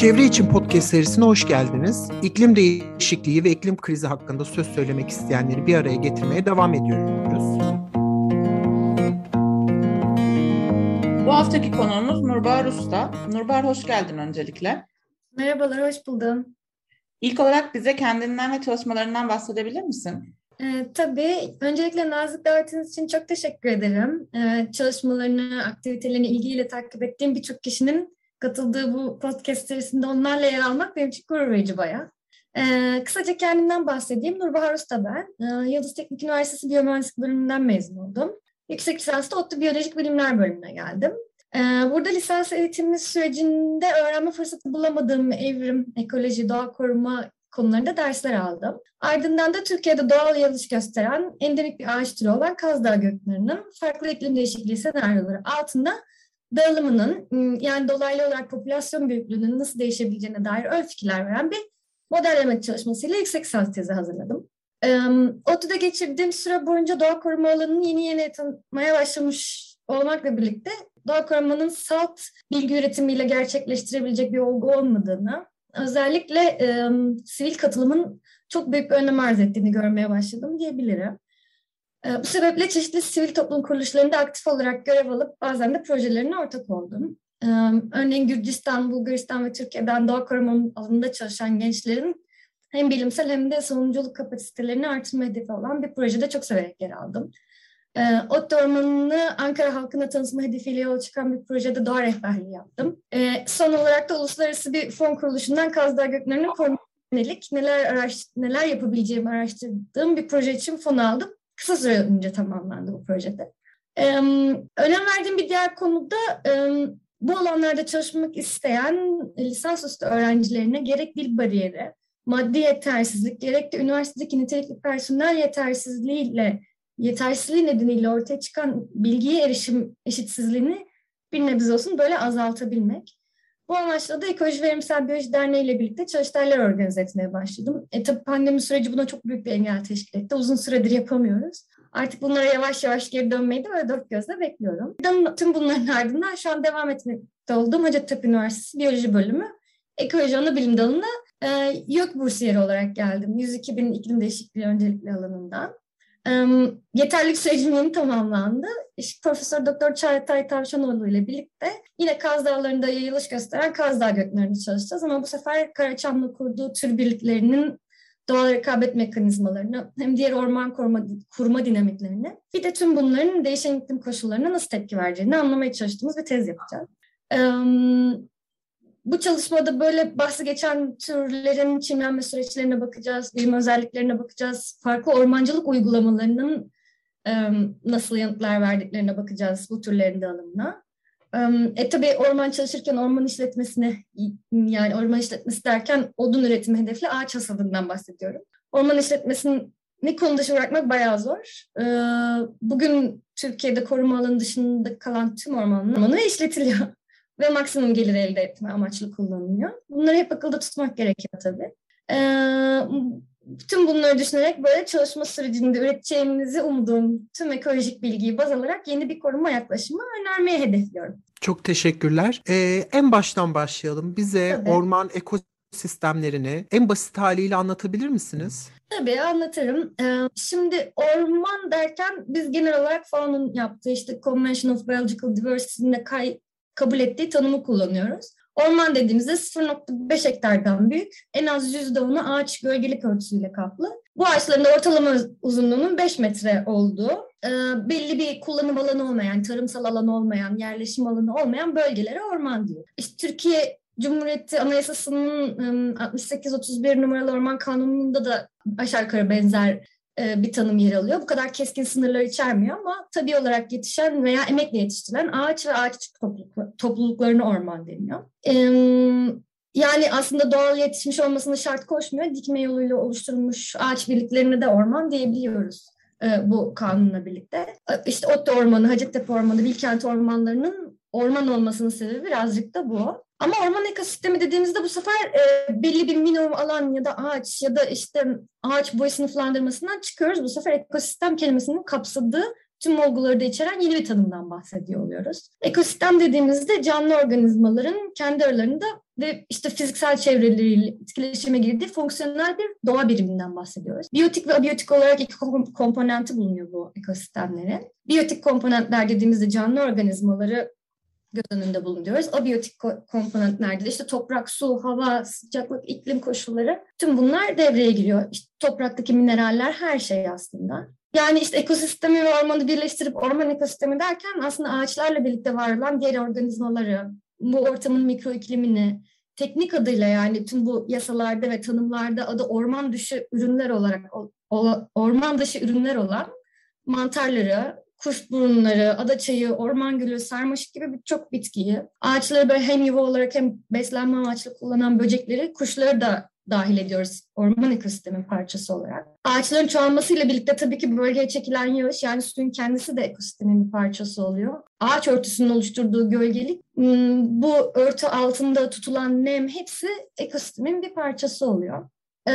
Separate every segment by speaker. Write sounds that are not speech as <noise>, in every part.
Speaker 1: Çevre için podcast serisine hoş geldiniz. İklim değişikliği ve iklim krizi hakkında söz söylemek isteyenleri bir araya getirmeye devam ediyoruz.
Speaker 2: Bu haftaki konuğumuz Nurbahar Usta. Nurbahar hoş geldin öncelikle.
Speaker 3: Merhabalar, hoş buldum.
Speaker 2: İlk olarak bize kendinden ve çalışmalarından bahsedebilir misin?
Speaker 3: Ee, tabii. Öncelikle nazik davetiniz için çok teşekkür ederim. Ee, çalışmalarını, aktivitelerini ilgiyle takip ettiğim birçok kişinin katıldığı bu podcast serisinde onlarla yer almak benim için gurur verici bayağı. Ee, kısaca kendimden bahsedeyim. Nurbahar Usta ben. Ee, Yıldız Teknik Üniversitesi Biyomühendislik bölümünden mezun oldum. Yüksek lisansta ODTÜ Biyolojik Bilimler bölümüne geldim. Ee, burada lisans eğitimi sürecinde öğrenme fırsatı bulamadığım evrim, ekoloji, doğa koruma konularında dersler aldım. Ardından da Türkiye'de doğal yalış gösteren endemik bir ağaç türü olan Kaz Dağı göknarının farklı iklim değişikliği senaryoları altında dağılımının yani dolaylı olarak popülasyon büyüklüğünün nasıl değişebileceğine dair ön fikirler veren bir modelleme çalışmasıyla yüksek lisans tezi hazırladım. ODTÜ'de geçirdiğim süre boyunca doğa koruma alanını yeni yeni tanımaya başlamış olmakla birlikte doğa korumanın salt bilgi üretimiyle gerçekleştirebilecek bir olgu olmadığını, özellikle sivil katılımın çok büyük bir önem arz ettiğini görmeye başladım diyebilirim. E, bu sebeple çeşitli sivil toplum kuruluşlarında aktif olarak görev alıp bazen de projelerine ortak oldum. E, örneğin Gürcistan, Bulgaristan ve Türkiye'den doğa koruma alanında çalışan gençlerin hem bilimsel hem de savunuculuk kapasitelerini artırma hedefi olan bir projede çok severek yer aldım. E, Ot Ormanı'nı Ankara halkına tanıtma hedefiyle yola çıkan bir projede doğa rehberliği yaptım. Son olarak da uluslararası bir fon kuruluşundan Kaz Dağı Göklerinin korunmasına yönelik neler, araş, neler yapabileceğimi araştırdığım bir proje için fon aldım. Kısa süre önce tamamlandı bu projede. Önem verdiğim bir diğer konu da e, bu alanlarda çalışmak isteyen lisansüstü öğrencilerine gerek dil bariyeri, maddi yetersizlik, gerek de üniversitedeki nitelikli personel yetersizliğiyle yetersizliği nedeniyle ortaya çıkan bilgiye erişim eşitsizliğini bir nebze olsun böyle azaltabilmek. Bu amaçla da Ekoloji Verimsel Biyoloji Derneği ile birlikte çalıştaylar organize etmeye başladım. E tabi pandemi süreci buna çok büyük bir engel teşkil etti. Uzun süredir yapamıyoruz. Artık bunlara yavaş yavaş geri dönmeyi de böyle dört gözle bekliyorum. Tüm bunların ardından şu an devam etmekte olduğum Hacettepe Üniversitesi Biyoloji Bölümü Ekoloji Ana Bilim Dalı'na e, YÖK bursiyeri olarak geldim. 102 bin iklim değişikliği öncelikli alanından. Yeterlilik sürecinin tamamlandı. İşte Profesör Doktor Çağatay Tavşanoğlu ile birlikte yine Kaz Dağları'nda yayılış gösteren Kaz Dağı göklerini çalışacağız. Ama bu sefer Karaçam'la kurduğu tür birliklerinin doğal rekabet mekanizmalarını hem diğer orman koruma, kurma dinamiklerini bir de tüm bunların değişen iklim koşullarına nasıl tepki vereceğini anlamaya çalıştığımız bir tez yapacağız. Bu çalışmada böyle bahsi geçen türlerin çimlenme süreçlerine bakacağız, bilim özelliklerine bakacağız, farklı ormancılık uygulamalarının nasıl yanıtlar verdiklerine bakacağız bu türlerin dağılımına. E tabi orman çalışırken orman işletmesine yani orman işletmesi derken odun üretimi hedefli ağaç hasadından bahsediyorum. Orman işletmesini konu dışı bırakmak bayağı zor. Bugün Türkiye'de koruma alanı dışında kalan tüm ormanlar işletiliyor ve maksimum gelir elde etme amaçlı kullanılıyor. Bunları hep akılda tutmak gerekiyor tabii. Ee, tüm bunları düşünerek böyle çalışma sürecinde üreteceğimizi umduğum tüm ekolojik bilgiyi baz alarak yeni bir koruma yaklaşımı önermeye hedefliyorum.
Speaker 1: Çok teşekkürler. Ee, en baştan başlayalım. Bize Tabii. orman ekosistemlerini en basit haliyle anlatabilir misiniz?
Speaker 3: Tabii anlatırım. Ee, şimdi orman derken biz genel olarak FAO'nun yaptığı işte Convention of Biological Diversity'nin kay kabul ettiği tanımı kullanıyoruz. Orman dediğimizde 0.5 hektardan büyük, en az %10'u ağaç gölgelik örtüsüyle kaplı. Bu ağaçların da ortalama uzunluğunun 5 metre olduğu, e, belli bir kullanım alanı olmayan, tarımsal alan olmayan, yerleşim alanı olmayan bölgelere orman diyor. İşte Türkiye Cumhuriyeti Anayasası'nın 68-31 numaralı orman kanununda da aşağı yukarı benzer bir tanım yer alıyor. Bu kadar keskin sınırlar içermiyor ama tabii olarak yetişen veya emekle yetiştirilen ağaç ve ağaç topluluk, topluluklarına orman deniyor. Yani aslında doğal yetişmiş olmasını şart koşmuyor. Dikme yoluyla oluşturulmuş ağaç birliklerine de orman diyebiliyoruz e, bu kanunla birlikte. İşte Otto Ormanı, Hacettepe Ormanı, Bilkent Ormanları'nın orman olmasının sebebi birazcık da bu. Ama orman ekosistemi dediğimizde bu sefer e, belli bir minimum alan ya da ağaç ya da işte ağaç boy sınıflandırmasından çıkıyoruz. Bu sefer ekosistem kelimesinin kapsadığı tüm olguları da içeren yeni bir tanımdan bahsediyor oluyoruz. Ekosistem dediğimizde canlı organizmaların kendi aralarında ve işte fiziksel çevreleriyle etkileşime girdiği fonksiyonel bir doğa biriminden bahsediyoruz. Biyotik ve abiyotik olarak iki komponenti bulunuyor bu ekosistemlerin. Biyotik komponentler dediğimizde canlı organizmaları göz önünde bulunuyoruz. Abiyotik komponentlerde de işte toprak, su, hava, sıcaklık, iklim koşulları tüm bunlar devreye giriyor. İşte topraktaki mineraller her şey aslında. Yani işte ekosistemi ve ormanı birleştirip orman ekosistemi derken aslında ağaçlarla birlikte var olan diğer organizmaları, bu ortamın mikro iklimini, teknik adıyla yani tüm bu yasalarda ve tanımlarda adı orman dışı ürünler olarak orman dışı ürünler olan mantarları, kuş burunları, adaçayı, orman gülü, sarmaşık gibi birçok bitkiyi, ağaçları böyle hem yuva olarak hem beslenme amaçlı kullanan böcekleri, kuşları da dahil ediyoruz orman ekosistemin parçası olarak. Ağaçların çoğalmasıyla birlikte tabii ki bölgeye çekilen yağış yani suyun kendisi de ekosistemin bir parçası oluyor. Ağaç örtüsünün oluşturduğu gölgelik, hmm, bu örtü altında tutulan nem hepsi ekosistemin bir parçası oluyor. Ee,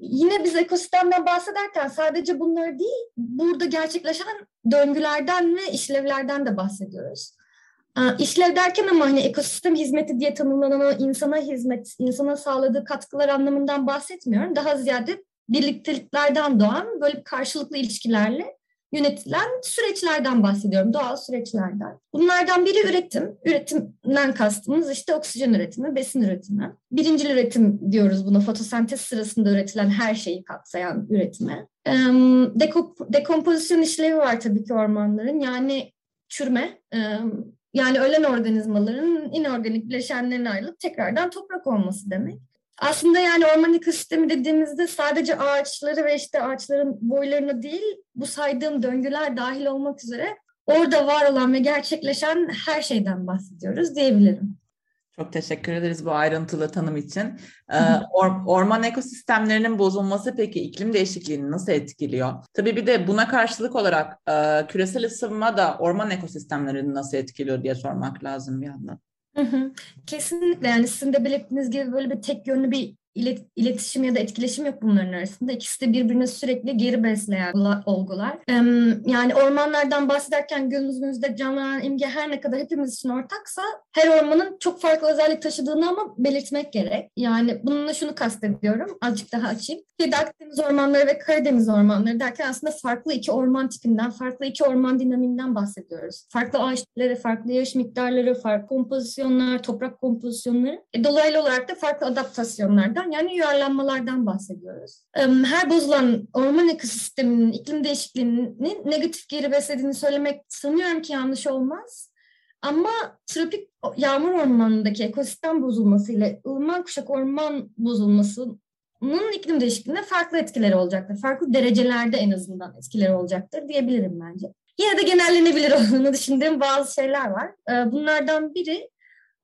Speaker 3: yine biz ekosistemden bahsederken sadece bunları değil, burada gerçekleşen döngülerden ve işlevlerden de bahsediyoruz. İşlev derken ama hani ekosistem hizmeti diye tanımlanan o insana hizmet, insana sağladığı katkılar anlamından bahsetmiyorum. Daha ziyade birlikteliklerden doğan böyle karşılıklı ilişkilerle yönetilen süreçlerden bahsediyorum, doğal süreçlerden. Bunlardan biri üretim. Üretimden kastımız işte oksijen üretimi, besin üretimi. Birinci üretim diyoruz buna, fotosentez sırasında üretilen her şeyi kapsayan üretime. Dekop dekompozisyon işlevi var tabii ki ormanların. Yani çürüme, yani ölen organizmaların inorganik bileşenlerine ayrılıp tekrardan toprak olması demek. Aslında yani orman ekosistemi dediğimizde sadece ağaçları ve işte ağaçların boylarını değil bu saydığım döngüler dahil olmak üzere orada var olan ve gerçekleşen her şeyden bahsediyoruz diyebilirim.
Speaker 2: Çok teşekkür ederiz bu ayrıntılı tanım için. Ee, or, orman ekosistemlerinin bozulması peki iklim değişikliğini nasıl etkiliyor? Tabii bir de buna karşılık olarak e, küresel ısınma da orman ekosistemlerini nasıl etkiliyor diye sormak lazım bir yandan.
Speaker 3: Kesinlikle yani sizin de belirttiğiniz gibi böyle bir tek yönlü bir ilet, iletişim ya da etkileşim yok bunların arasında. İkisi de birbirine sürekli geri besleyen olgular. Yani ormanlardan bahsederken gözümüzde canlanan imge her ne kadar hepimiz için ortaksa her ormanın çok farklı özellik taşıdığını ama belirtmek gerek. Yani bununla şunu kastediyorum. Azıcık daha açayım. Kedi Akdeniz ormanları ve Karadeniz ormanları derken aslında farklı iki orman tipinden, farklı iki orman dinamiğinden bahsediyoruz. Farklı ağaç türleri, farklı yaş miktarları, farklı kompozisyonlar, toprak kompozisyonları. E, dolaylı olarak da farklı adaptasyonlardan yani yuvarlanmalardan bahsediyoruz. Her bozulan orman ekosisteminin, iklim değişikliğinin negatif geri beslediğini söylemek sanıyorum ki yanlış olmaz. Ama tropik yağmur ormanındaki ekosistem bozulması ile ılıman kuşak orman bozulmasının iklim değişikliğinde farklı etkileri olacaktır. Farklı derecelerde en azından etkileri olacaktır diyebilirim bence. Yine de genellenebilir olduğunu düşündüğüm bazı şeyler var. Bunlardan biri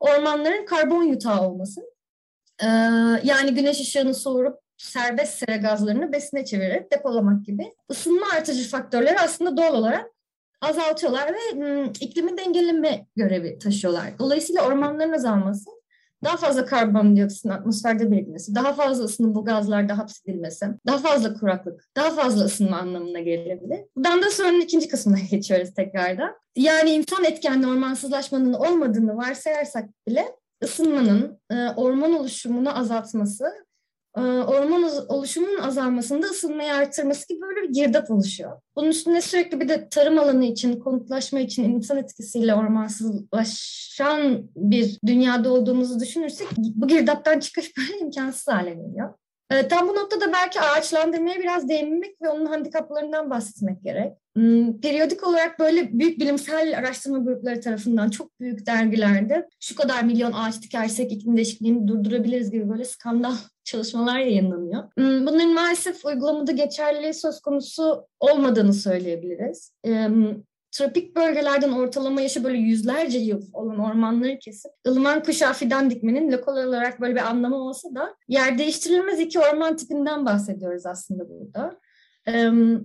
Speaker 3: ormanların karbon yutağı olması. Ee, yani güneş ışığını soğurup serbest sera gazlarını besine çevirip depolamak gibi ısınma artıcı faktörleri aslında doğal olarak azaltıyorlar ve iklimi dengeleme görevi taşıyorlar. Dolayısıyla ormanların azalması daha fazla karbondioksitin atmosferde birikmesi, daha fazla ısının bu gazlarda hapsedilmesi, daha fazla kuraklık, daha fazla ısınma anlamına gelebilir. Buradan da sorunun ikinci kısmına <laughs> geçiyoruz tekrardan. Yani insan etkenli ormansızlaşmanın olmadığını varsayarsak bile ısınmanın e, orman oluşumunu azaltması, e, orman oluşumunun azalmasında ısınmayı artırması gibi böyle bir girdap oluşuyor. Bunun üstüne sürekli bir de tarım alanı için, konutlaşma için insan etkisiyle ormansızlaşan bir dünyada olduğumuzu düşünürsek bu girdaptan çıkış <laughs> böyle imkansız hale geliyor. E, tam bu noktada belki ağaçlandırmaya biraz değinmek ve onun handikaplarından bahsetmek gerek. Hmm, periyodik olarak böyle büyük bilimsel araştırma grupları tarafından çok büyük dergilerde şu kadar milyon ağaç dikersek iklim değişikliğini durdurabiliriz gibi böyle skandal <laughs> çalışmalar yayınlanıyor. Hmm, bunların maalesef uygulamada geçerliliği söz konusu olmadığını söyleyebiliriz tropik bölgelerden ortalama yaşı böyle yüzlerce yıl olan ormanları kesip ılıman kuşağı fidan dikmenin lokal olarak böyle bir anlamı olsa da yer değiştirilmez iki orman tipinden bahsediyoruz aslında burada.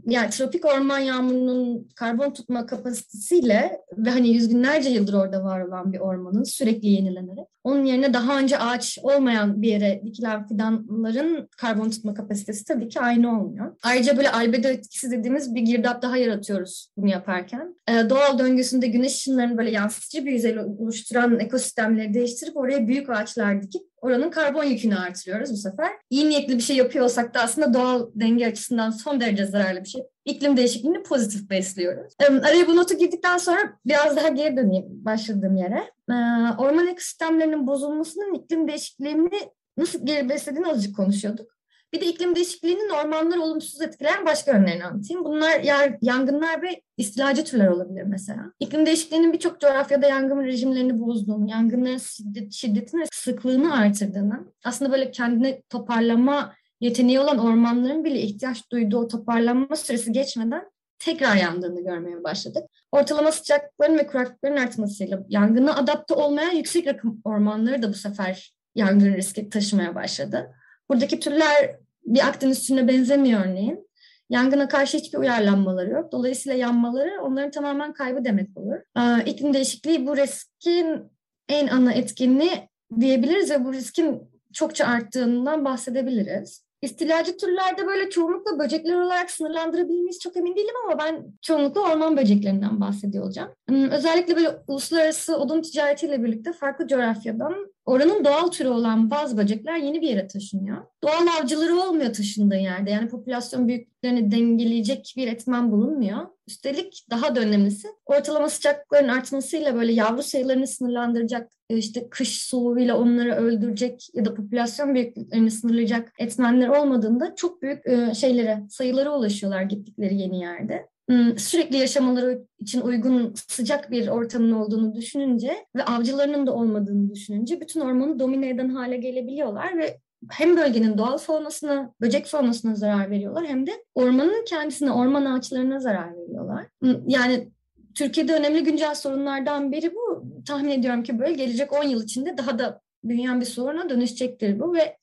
Speaker 3: Yani tropik orman yağmurunun karbon tutma kapasitesiyle ve hani yüz binlerce yıldır orada var olan bir ormanın sürekli yenilenerek onun yerine daha önce ağaç olmayan bir yere dikilen fidanların karbon tutma kapasitesi tabii ki aynı olmuyor. Ayrıca böyle albedo etkisi dediğimiz bir girdap daha yaratıyoruz bunu yaparken. Doğal döngüsünde güneş ışınlarını böyle yansıtıcı bir yüzey oluşturan ekosistemleri değiştirip oraya büyük ağaçlar dikip oranın karbon yükünü artırıyoruz bu sefer. İyi niyetli bir şey yapıyorsak da aslında doğal denge açısından son derece zararlı bir şey. İklim değişikliğini pozitif besliyoruz. Araya bu notu girdikten sonra biraz daha geri döneyim başladığım yere. Ee, orman ekosistemlerinin bozulmasının iklim değişikliğini nasıl geri beslediğini azıcık konuşuyorduk. Bir de iklim değişikliğinin ormanları olumsuz etkileyen başka yönlerini anlatayım. Bunlar yer, yangınlar ve istilacı türler olabilir mesela. İklim değişikliğinin birçok coğrafyada yangın rejimlerini bozduğunu, yangınların şiddet, şiddetini ve sıklığını artırdığını, aslında böyle kendini toparlama yeteneği olan ormanların bile ihtiyaç duyduğu toparlanma süresi geçmeden tekrar yandığını görmeye başladık. Ortalama sıcaklıkların ve kuraklıkların artmasıyla yangına adapte olmayan yüksek rakım ormanları da bu sefer yangın riski taşımaya başladı. Buradaki türler bir Akdeniz türüne benzemiyor örneğin. Yangına karşı hiçbir uyarlanmaları yok. Dolayısıyla yanmaları onların tamamen kaybı demek olur. İklim değişikliği bu riskin en ana etkinliği diyebiliriz ve bu riskin çokça arttığından bahsedebiliriz. İstilacı türlerde böyle çoğunlukla böcekler olarak sınırlandırabilmeyiz çok emin değilim ama ben çoğunlukla orman böceklerinden bahsediyor olacağım. Hmm, özellikle böyle uluslararası odun ticaretiyle birlikte farklı coğrafyadan oranın doğal türü olan bazı böcekler yeni bir yere taşınıyor. Doğal avcıları olmuyor taşındığı yerde. Yani popülasyon büyüklüklerini dengeleyecek bir etmen bulunmuyor. Üstelik daha da önemlisi ortalama sıcaklıkların artmasıyla böyle yavru sayılarını sınırlandıracak işte kış soğuğuyla onları öldürecek ya da popülasyon büyüklüklerini sınırlayacak etmenler olmadığında çok büyük şeylere, sayılara ulaşıyorlar gittikleri yeni yerde. Hmm, sürekli yaşamaları için uygun sıcak bir ortamın olduğunu düşününce ve avcılarının da olmadığını düşününce bütün ormanı domine eden hale gelebiliyorlar ve hem bölgenin doğal faunasına, böcek faunasına zarar veriyorlar hem de ormanın kendisine, orman ağaçlarına zarar veriyorlar. Yani Türkiye'de önemli güncel sorunlardan biri bu. Tahmin ediyorum ki böyle gelecek 10 yıl içinde daha da büyüyen bir soruna dönüşecektir bu ve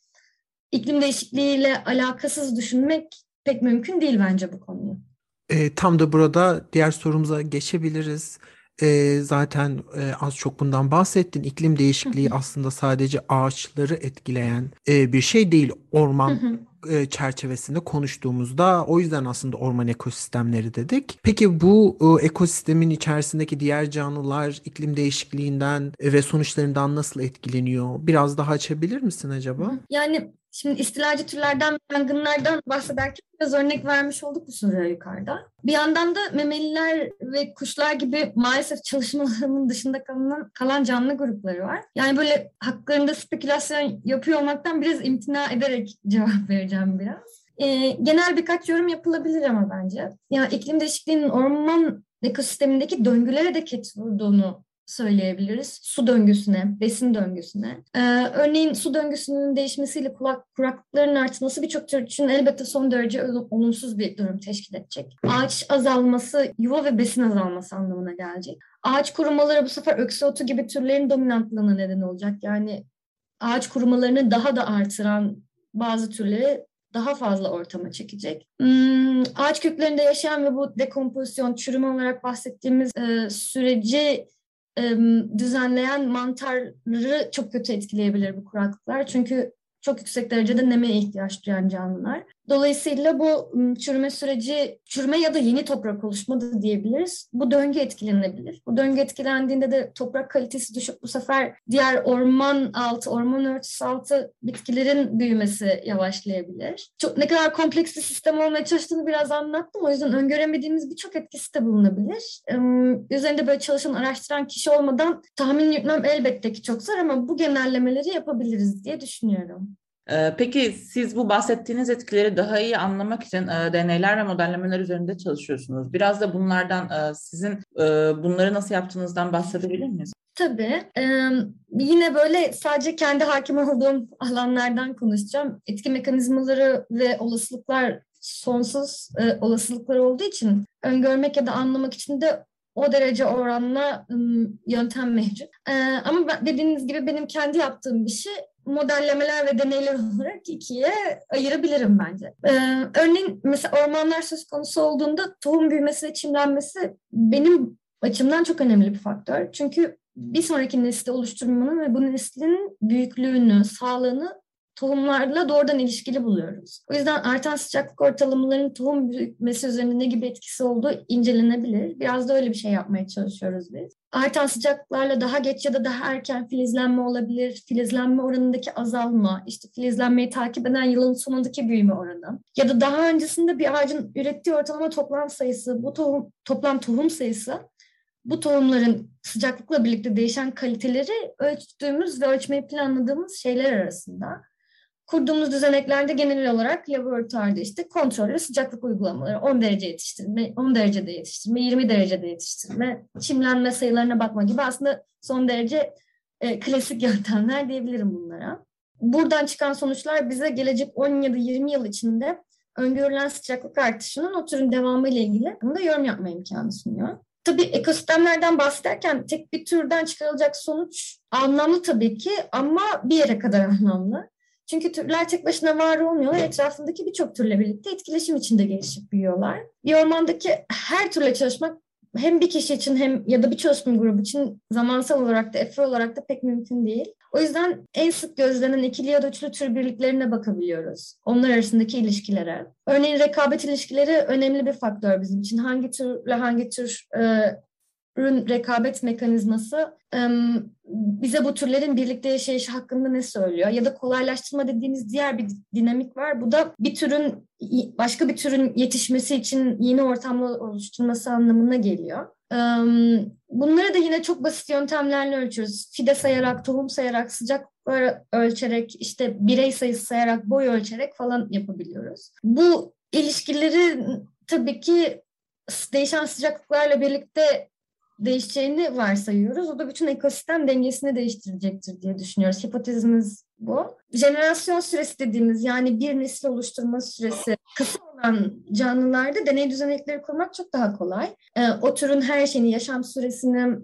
Speaker 3: iklim değişikliğiyle alakasız düşünmek pek mümkün değil bence bu konuyu.
Speaker 1: E, tam da burada diğer sorumuza geçebiliriz. E, zaten e, az çok bundan bahsettin. İklim değişikliği aslında sadece ağaçları etkileyen e, bir şey değil. Orman e, çerçevesinde konuştuğumuzda o yüzden aslında orman ekosistemleri dedik. Peki bu e, ekosistemin içerisindeki diğer canlılar iklim değişikliğinden ve sonuçlarından nasıl etkileniyor? Biraz daha açabilir misin acaba?
Speaker 3: Yani Şimdi istilacı türlerden, yangınlardan bahsederken biraz örnek vermiş olduk bu soruya yukarıda. Bir yandan da memeliler ve kuşlar gibi maalesef çalışmalarının dışında kalan, kalan canlı grupları var. Yani böyle haklarında spekülasyon yapıyor olmaktan biraz imtina ederek <laughs> cevap vereceğim biraz. E, genel birkaç yorum yapılabilir ama bence. Yani iklim değişikliğinin orman ekosistemindeki döngülere de ket vurduğunu söyleyebiliriz. Su döngüsüne, besin döngüsüne. Ee, örneğin su döngüsünün değişmesiyle kulak, kuraklıkların artması birçok tür için elbette son derece olumsuz bir durum teşkil edecek. Ağaç azalması, yuva ve besin azalması anlamına gelecek. Ağaç kurumaları bu sefer öksü otu gibi türlerin dominantlığına neden olacak. Yani ağaç kurumalarını daha da artıran bazı türleri daha fazla ortama çekecek. Hmm, ağaç köklerinde yaşayan ve bu dekompozisyon, çürüme olarak bahsettiğimiz e, süreci düzenleyen mantarları çok kötü etkileyebilir bu kuraklıklar. Çünkü çok yüksek derecede neme ihtiyaç duyan canlılar. Dolayısıyla bu çürüme süreci, çürüme ya da yeni toprak oluşma diyebiliriz. Bu döngü etkilenebilir. Bu döngü etkilendiğinde de toprak kalitesi düşüp bu sefer diğer orman altı, orman örtüsü altı bitkilerin büyümesi yavaşlayabilir. Çok ne kadar kompleks bir sistem olmaya çalıştığını biraz anlattım. O yüzden öngöremediğimiz birçok etkisi de bulunabilir. Üzerinde böyle çalışan, araştıran kişi olmadan tahmin yürütmem elbette ki çok zor ama bu genellemeleri yapabiliriz diye düşünüyorum.
Speaker 2: Ee, peki siz bu bahsettiğiniz etkileri daha iyi anlamak için e, deneyler ve modellemeler üzerinde çalışıyorsunuz. Biraz da bunlardan e, sizin e, bunları nasıl yaptığınızdan bahsedebilir miyiz?
Speaker 3: Tabii. Ee, yine böyle sadece kendi hakim olduğum <laughs> alanlardan konuşacağım. Etki mekanizmaları ve olasılıklar sonsuz olasılıklar olduğu için öngörmek ya da anlamak için de o derece oranla yöntem mevcut. Ee, ama ben, dediğiniz gibi benim kendi yaptığım bir şey modellemeler ve deneyler olarak ikiye ayırabilirim bence. Ee, örneğin mesela ormanlar söz konusu olduğunda tohum büyümesi ve çimlenmesi benim açımdan çok önemli bir faktör. Çünkü bir sonraki nesli oluşturmanın ve bu neslin büyüklüğünü, sağlığını tohumlarla doğrudan ilişkili buluyoruz. O yüzden artan sıcaklık ortalamaların tohum büyütmesi üzerinde ne gibi etkisi olduğu incelenebilir. Biraz da öyle bir şey yapmaya çalışıyoruz biz. Artan sıcaklıklarla daha geç ya da daha erken filizlenme olabilir. Filizlenme oranındaki azalma, işte filizlenmeyi takip eden yılın sonundaki büyüme oranı. Ya da daha öncesinde bir ağacın ürettiği ortalama toplam sayısı, bu tohum, toplam tohum sayısı bu tohumların sıcaklıkla birlikte değişen kaliteleri ölçtüğümüz ve ölçmeyi planladığımız şeyler arasında. Kurduğumuz düzeneklerde genel olarak laboratuvarda işte kontrollü sıcaklık uygulamaları, 10 derece yetiştirme, 10 derecede yetiştirme, 20 derecede yetiştirme, çimlenme sayılarına bakma gibi aslında son derece e, klasik <laughs> yöntemler diyebilirim bunlara. Buradan çıkan sonuçlar bize gelecek 10 ya da 20 yıl içinde öngörülen sıcaklık artışının o türün devamı ile ilgili da yorum yapma imkanı sunuyor. Tabii ekosistemlerden bahsederken tek bir türden çıkarılacak sonuç anlamlı tabii ki ama bir yere kadar <laughs> anlamlı. Çünkü türler tek başına var olmuyorlar. Etrafındaki birçok türle birlikte etkileşim içinde gelişip büyüyorlar. Bir ormandaki her türle çalışmak hem bir kişi için hem ya da bir çalışma grubu için zamansal olarak da efor olarak da pek mümkün değil. O yüzden en sık gözlenen ikili ya da üçlü tür birliklerine bakabiliyoruz. Onlar arasındaki ilişkilere. Örneğin rekabet ilişkileri önemli bir faktör bizim için. Hangi türle hangi tür e, ürün rekabet mekanizması bize bu türlerin birlikte yaşayışı hakkında ne söylüyor? Ya da kolaylaştırma dediğimiz diğer bir dinamik var. Bu da bir türün başka bir türün yetişmesi için yeni ortamlar oluşturması anlamına geliyor. Bunları da yine çok basit yöntemlerle ölçüyoruz. Fide sayarak, tohum sayarak, sıcak ölçerek, işte birey sayısı sayarak, boy ölçerek falan yapabiliyoruz. Bu ilişkileri tabii ki değişen sıcaklıklarla birlikte değişeceğini varsayıyoruz. O da bütün ekosistem dengesini değiştirecektir diye düşünüyoruz. Hipotezimiz bu. Jenerasyon süresi dediğimiz yani bir nesil oluşturma süresi kısa olan canlılarda deney düzenekleri kurmak çok daha kolay. Ee, o türün her şeyini, yaşam süresini,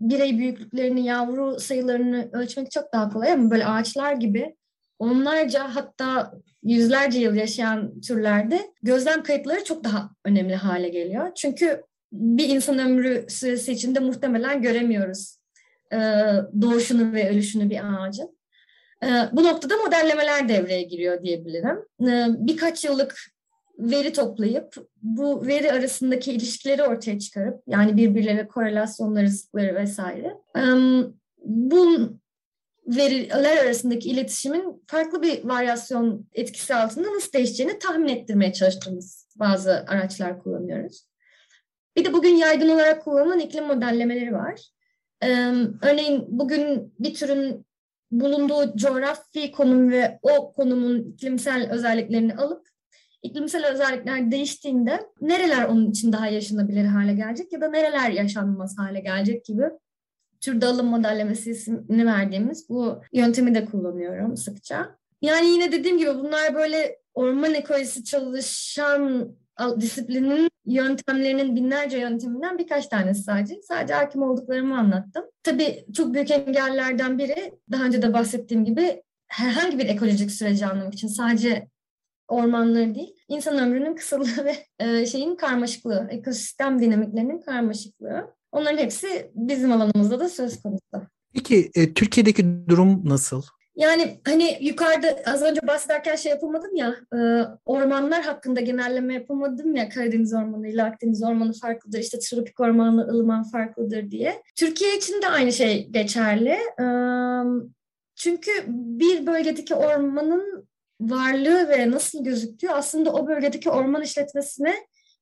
Speaker 3: birey büyüklüklerini, yavru sayılarını ölçmek çok daha kolay ama böyle ağaçlar gibi onlarca hatta yüzlerce yıl yaşayan türlerde gözlem kayıtları çok daha önemli hale geliyor. Çünkü bir insan ömrü süresi içinde muhtemelen göremiyoruz e, doğuşunu ve ölüşünü bir ağacın. E, bu noktada modellemeler devreye giriyor diyebilirim. E, birkaç yıllık veri toplayıp bu veri arasındaki ilişkileri ortaya çıkarıp yani birbirleriyle korelasyonları, zıtları vesaire. Bu veriler arasındaki iletişimin farklı bir varyasyon etkisi altında nasıl değişeceğini tahmin ettirmeye çalıştığımız bazı araçlar kullanıyoruz. Bir de bugün yaygın olarak kullanılan iklim modellemeleri var. Ee, örneğin bugün bir türün bulunduğu coğrafi konum ve o konumun iklimsel özelliklerini alıp iklimsel özellikler değiştiğinde nereler onun için daha yaşanabilir hale gelecek ya da nereler yaşanmaz hale gelecek gibi türde alım modellemesi ismini verdiğimiz bu yöntemi de kullanıyorum sıkça. Yani yine dediğim gibi bunlar böyle orman ekolojisi çalışan disiplinin yöntemlerinin binlerce yönteminden birkaç tanesi sadece. Sadece hakim olduklarımı anlattım. Tabii çok büyük engellerden biri daha önce de bahsettiğim gibi herhangi bir ekolojik süreci anlamak için sadece ormanları değil, insan ömrünün kısalığı ve e, şeyin karmaşıklığı, ekosistem dinamiklerinin karmaşıklığı. Onların hepsi bizim alanımızda da söz konusu.
Speaker 1: Peki e, Türkiye'deki durum nasıl?
Speaker 3: Yani hani yukarıda az önce bahsederken şey yapamadım ya e, ormanlar hakkında genelleme yapamadım ya Karadeniz ormanı ile Akdeniz ormanı farklıdır işte tropik ormanla ılıman farklıdır diye. Türkiye için de aynı şey geçerli. E, çünkü bir bölgedeki ormanın varlığı ve nasıl gözüktüğü aslında o bölgedeki orman işletmesine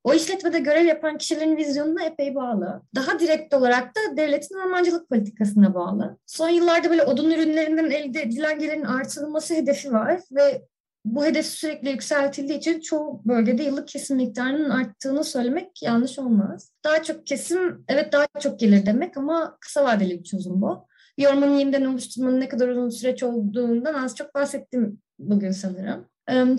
Speaker 3: o işletmede görev yapan kişilerin vizyonuna epey bağlı. Daha direkt olarak da devletin ormancılık politikasına bağlı. Son yıllarda böyle odun ürünlerinden elde edilen gelirin artırılması hedefi var ve bu hedef sürekli yükseltildiği için çoğu bölgede yıllık kesim miktarının arttığını söylemek yanlış olmaz. Daha çok kesim evet daha çok gelir demek ama kısa vadeli bir çözüm bu. Bir ormanı yeniden oluşturmanın ne kadar uzun süreç olduğundan az çok bahsettim bugün sanırım.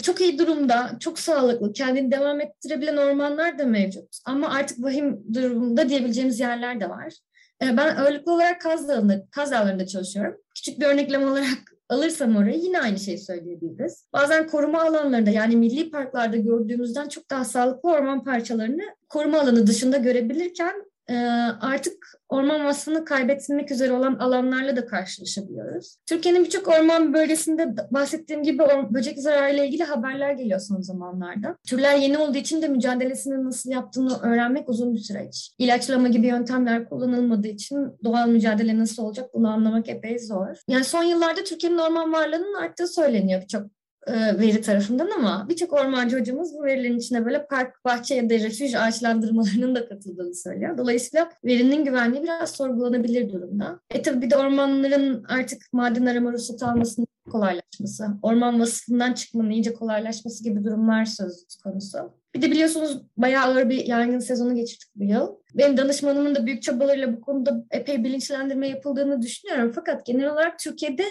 Speaker 3: Çok iyi durumda, çok sağlıklı, kendini devam ettirebilen ormanlar da mevcut. Ama artık vahim durumda diyebileceğimiz yerler de var. Ben ağırlıklı olarak Kaz Dağı'nda, Kaz Dağları'nda çalışıyorum. Küçük bir örneklem olarak <laughs> alırsam orayı yine aynı şeyi söyleyebiliriz. Bazen koruma alanlarında yani milli parklarda gördüğümüzden çok daha sağlıklı orman parçalarını koruma alanı dışında görebilirken ee, artık orman vasfını kaybetmek üzere olan alanlarla da karşılaşabiliyoruz. Türkiye'nin birçok orman bölgesinde bahsettiğim gibi böcek zararıyla ilgili haberler geliyor son zamanlarda. Türler yeni olduğu için de mücadelesini nasıl yaptığını öğrenmek uzun bir süreç. İlaçlama gibi yöntemler kullanılmadığı için doğal mücadele nasıl olacak bunu anlamak epey zor. Yani son yıllarda Türkiye'nin orman varlığının arttığı söyleniyor birçok veri tarafından ama birçok ormancı hocamız bu verilerin içine böyle park, bahçe ya da refüj ağaçlandırmalarının da katıldığını söylüyor. Dolayısıyla verinin güvenliği biraz sorgulanabilir durumda. E tabii bir de ormanların artık maden arama ruhsatı almasının kolaylaşması, orman vasıfından çıkmanın iyice kolaylaşması gibi durumlar söz konusu. Bir de biliyorsunuz bayağı ağır bir yangın sezonu geçirdik bu yıl. Benim danışmanımın da büyük çabalarıyla bu konuda epey bilinçlendirme yapıldığını düşünüyorum. Fakat genel olarak Türkiye'de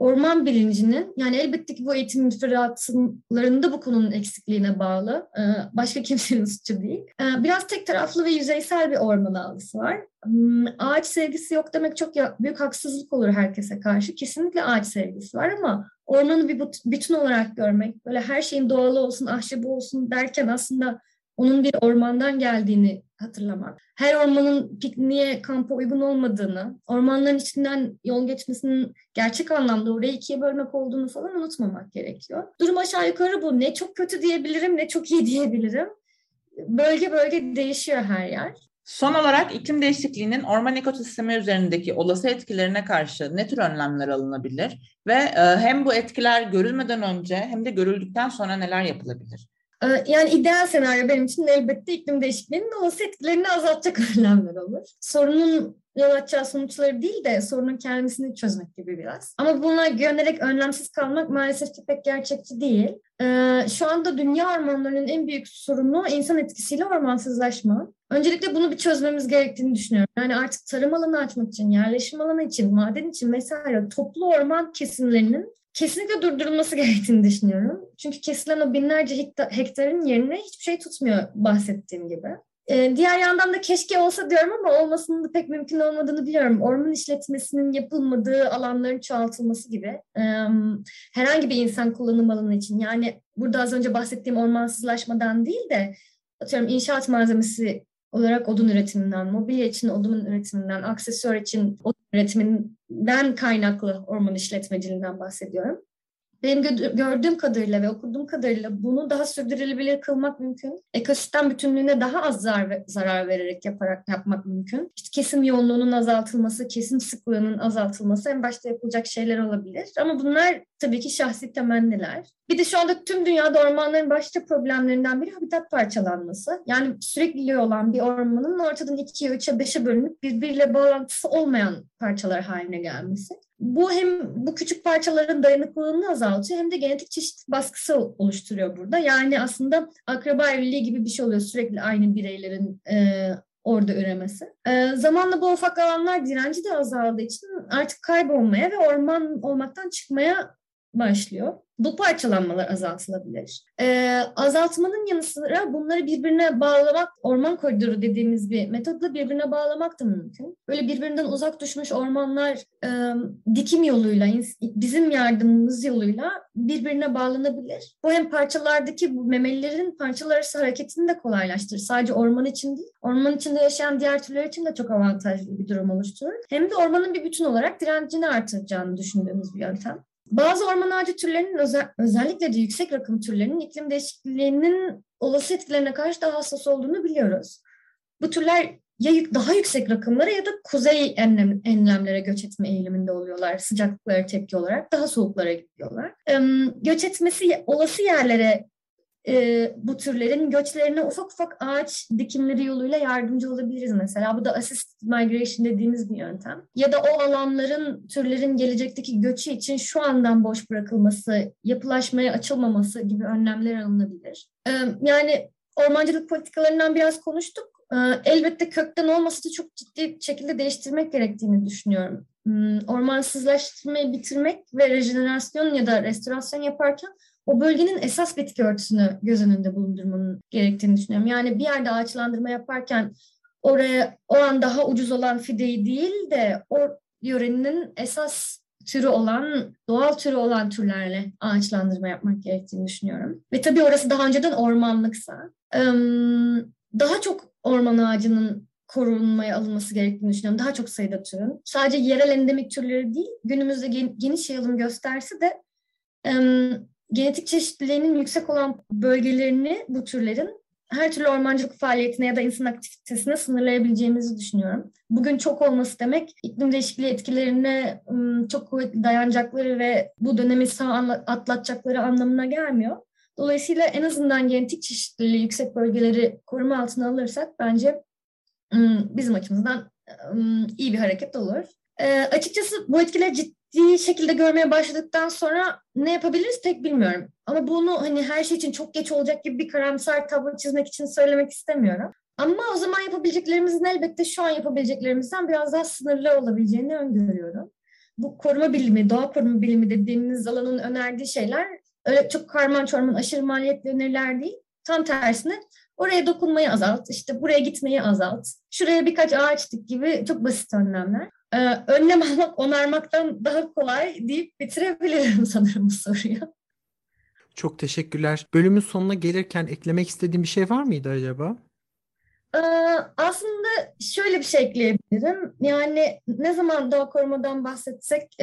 Speaker 3: orman bilincinin yani elbette ki bu eğitim müfredatlarında bu konunun eksikliğine bağlı. Ee, başka <laughs> kimsenin suçu değil. Ee, biraz tek taraflı ve yüzeysel bir orman algısı var. Hmm, ağaç sevgisi yok demek çok büyük haksızlık olur herkese karşı. Kesinlikle ağaç sevgisi var ama ormanı bir bütün olarak görmek, böyle her şeyin doğalı olsun, ahşabı olsun derken aslında onun bir ormandan geldiğini hatırlamak. Her ormanın pikniğe, kampa uygun olmadığını, ormanların içinden yol geçmesinin gerçek anlamda orayı ikiye bölmek olduğunu falan unutmamak gerekiyor. Durum aşağı yukarı bu. Ne çok kötü diyebilirim ne çok iyi diyebilirim. Bölge bölge değişiyor her yer.
Speaker 2: Son olarak iklim değişikliğinin orman ekosistemi üzerindeki olası etkilerine karşı ne tür önlemler alınabilir ve e, hem bu etkiler görülmeden önce hem de görüldükten sonra neler yapılabilir?
Speaker 3: Ee, yani ideal senaryo benim için elbette iklim değişikliğinin olası etkilerini azaltacak <laughs> önlemler olur. Sorunun yol açacağı sonuçları değil de sorunun kendisini çözmek gibi biraz. Ama buna güvenerek önlemsiz kalmak maalesef ki pek gerçekçi değil. Ee, şu anda dünya ormanlarının en büyük sorunu insan etkisiyle ormansızlaşma. Öncelikle bunu bir çözmemiz gerektiğini düşünüyorum. Yani artık tarım alanı açmak için, yerleşim alanı için, maden için vesaire toplu orman kesimlerinin kesinlikle durdurulması <laughs> gerektiğini düşünüyorum. Çünkü kesilen o binlerce hektarın yerine hiçbir şey tutmuyor bahsettiğim gibi. Ee, diğer yandan da keşke olsa diyorum ama olmasının da pek mümkün olmadığını biliyorum. Orman işletmesinin yapılmadığı alanların çoğaltılması gibi. Ee, herhangi bir insan kullanım alanı için yani burada az önce bahsettiğim ormansızlaşmadan değil de atıyorum inşaat malzemesi olarak odun üretiminden, mobilya için odun üretiminden, aksesuar için odun üretiminden kaynaklı orman işletmeciliğinden bahsediyorum. Benim gördüğüm kadarıyla ve okuduğum kadarıyla bunu daha sürdürülebilir kılmak mümkün. Ekosistem bütünlüğüne daha az zarar, zarar vererek yaparak yapmak mümkün. İşte kesim yoğunluğunun azaltılması, kesim sıklığının azaltılması en başta yapılacak şeyler olabilir. Ama bunlar tabii ki şahsi temenniler. Bir de şu anda tüm dünyada ormanların başlıca problemlerinden biri habitat parçalanması. Yani sürekli olan bir ormanın ortadan ikiye, üçe, beşe bölünüp birbiriyle bağlantısı olmayan parçalar haline gelmesi. Bu hem bu küçük parçaların dayanıklılığını azaltıyor hem de genetik çeşitlilik baskısı oluşturuyor burada. Yani aslında akraba evliliği gibi bir şey oluyor sürekli aynı bireylerin e, orada üremesi. E, zamanla bu ufak alanlar direnci de azaldığı için artık kaybolmaya ve orman olmaktan çıkmaya başlıyor. Bu parçalanmalar azaltılabilir. Ee, azaltmanın yanı sıra bunları birbirine bağlamak, orman koridoru dediğimiz bir metodla birbirine bağlamak da mümkün. Böyle birbirinden uzak düşmüş ormanlar e, dikim yoluyla, bizim yardımımız yoluyla birbirine bağlanabilir. Bu hem parçalardaki bu memelilerin parçalar arası hareketini de kolaylaştırır. Sadece orman için değil, orman içinde yaşayan diğer türler için de çok avantajlı bir durum oluşturur. Hem de ormanın bir bütün olarak direncini artıracağını düşündüğümüz bir yöntem. Bazı orman ağacı türlerinin özel, özellikle de yüksek rakım türlerinin iklim değişikliğinin olası etkilerine karşı daha hassas olduğunu biliyoruz. Bu türler ya daha yüksek rakımlara ya da kuzey enlem, enlemlere göç etme eğiliminde oluyorlar sıcaklıklara tepki olarak. Daha soğuklara gidiyorlar. Göç etmesi olası yerlere e, bu türlerin göçlerine ufak ufak ağaç dikimleri yoluyla yardımcı olabiliriz mesela. Bu da assisted migration dediğimiz bir yöntem. Ya da o alanların, türlerin gelecekteki göçü için şu andan boş bırakılması, yapılaşmaya açılmaması gibi önlemler alınabilir. E, yani ormancılık politikalarından biraz konuştuk. E, elbette kökten olmasa da çok ciddi şekilde değiştirmek gerektiğini düşünüyorum. Hmm, ormansızlaştırmayı bitirmek ve rejenerasyon ya da restorasyon yaparken o bölgenin esas bitki örtüsünü göz önünde bulundurmanın gerektiğini düşünüyorum. Yani bir yerde ağaçlandırma yaparken oraya o an daha ucuz olan fideyi değil de o yörenin esas türü olan, doğal türü olan türlerle ağaçlandırma yapmak gerektiğini düşünüyorum. Ve tabii orası daha önceden ormanlıksa daha çok orman ağacının korunmaya alınması gerektiğini düşünüyorum. Daha çok sayıda türün. Sadece yerel endemik türleri değil, günümüzde geniş yayılım gösterse de genetik çeşitliliğinin yüksek olan bölgelerini bu türlerin her türlü ormancılık faaliyetine ya da insan aktivitesine sınırlayabileceğimizi düşünüyorum. Bugün çok olması demek iklim değişikliği etkilerine çok kuvvetli dayanacakları ve bu dönemi sağ atlatacakları anlamına gelmiyor. Dolayısıyla en azından genetik çeşitliliği yüksek bölgeleri koruma altına alırsak bence bizim açımızdan iyi bir hareket olur. E, açıkçası bu etkileri ciddi şekilde görmeye başladıktan sonra ne yapabiliriz pek bilmiyorum. Ama bunu hani her şey için çok geç olacak gibi bir karamsar tablo çizmek için söylemek istemiyorum. Ama o zaman yapabileceklerimizin elbette şu an yapabileceklerimizden biraz daha sınırlı olabileceğini öngörüyorum. Bu koruma bilimi, doğa koruma bilimi dediğimiz alanın önerdiği şeyler öyle çok karman çorman aşırı maliyetli öneriler değil. Tam tersine oraya dokunmayı azalt, işte buraya gitmeyi azalt, şuraya birkaç ağaç dik gibi çok basit önlemler. Ee, önlem <laughs> almak onarmaktan daha kolay deyip bitirebilirim <laughs> sanırım bu soruyu.
Speaker 1: Çok teşekkürler. Bölümün sonuna gelirken eklemek istediğim bir şey var mıydı acaba?
Speaker 3: Ee, aslında şöyle bir şey ekleyebilirim. Yani ne zaman doğa korumadan bahsetsek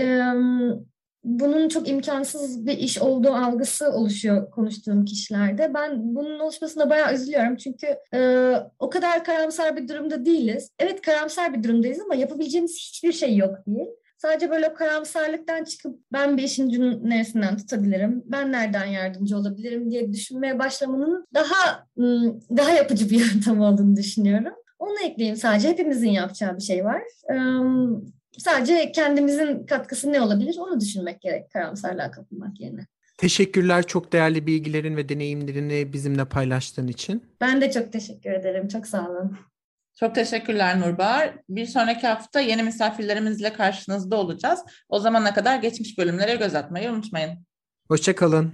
Speaker 3: bunun çok imkansız bir iş olduğu algısı oluşuyor konuştuğum kişilerde. Ben bunun oluşmasına bayağı üzülüyorum çünkü e, o kadar karamsar bir durumda değiliz. Evet karamsar bir durumdayız ama yapabileceğimiz hiçbir şey yok değil. Sadece böyle karamsarlıktan çıkıp ben bir işin neresinden tutabilirim, ben nereden yardımcı olabilirim diye düşünmeye başlamanın daha daha yapıcı bir <laughs> yöntem olduğunu düşünüyorum. Onu ekleyeyim sadece. Hepimizin yapacağı bir şey var. Sadece kendimizin katkısı ne olabilir onu düşünmek gerek karamsarlığa kapılmak yerine.
Speaker 1: Teşekkürler çok değerli bilgilerin ve deneyimlerini bizimle paylaştığın için.
Speaker 3: Ben de çok teşekkür ederim. Çok sağ olun.
Speaker 2: Çok teşekkürler Nurbahar. Bir sonraki hafta yeni misafirlerimizle karşınızda olacağız. O zamana kadar geçmiş bölümlere göz atmayı unutmayın.
Speaker 1: Hoşçakalın.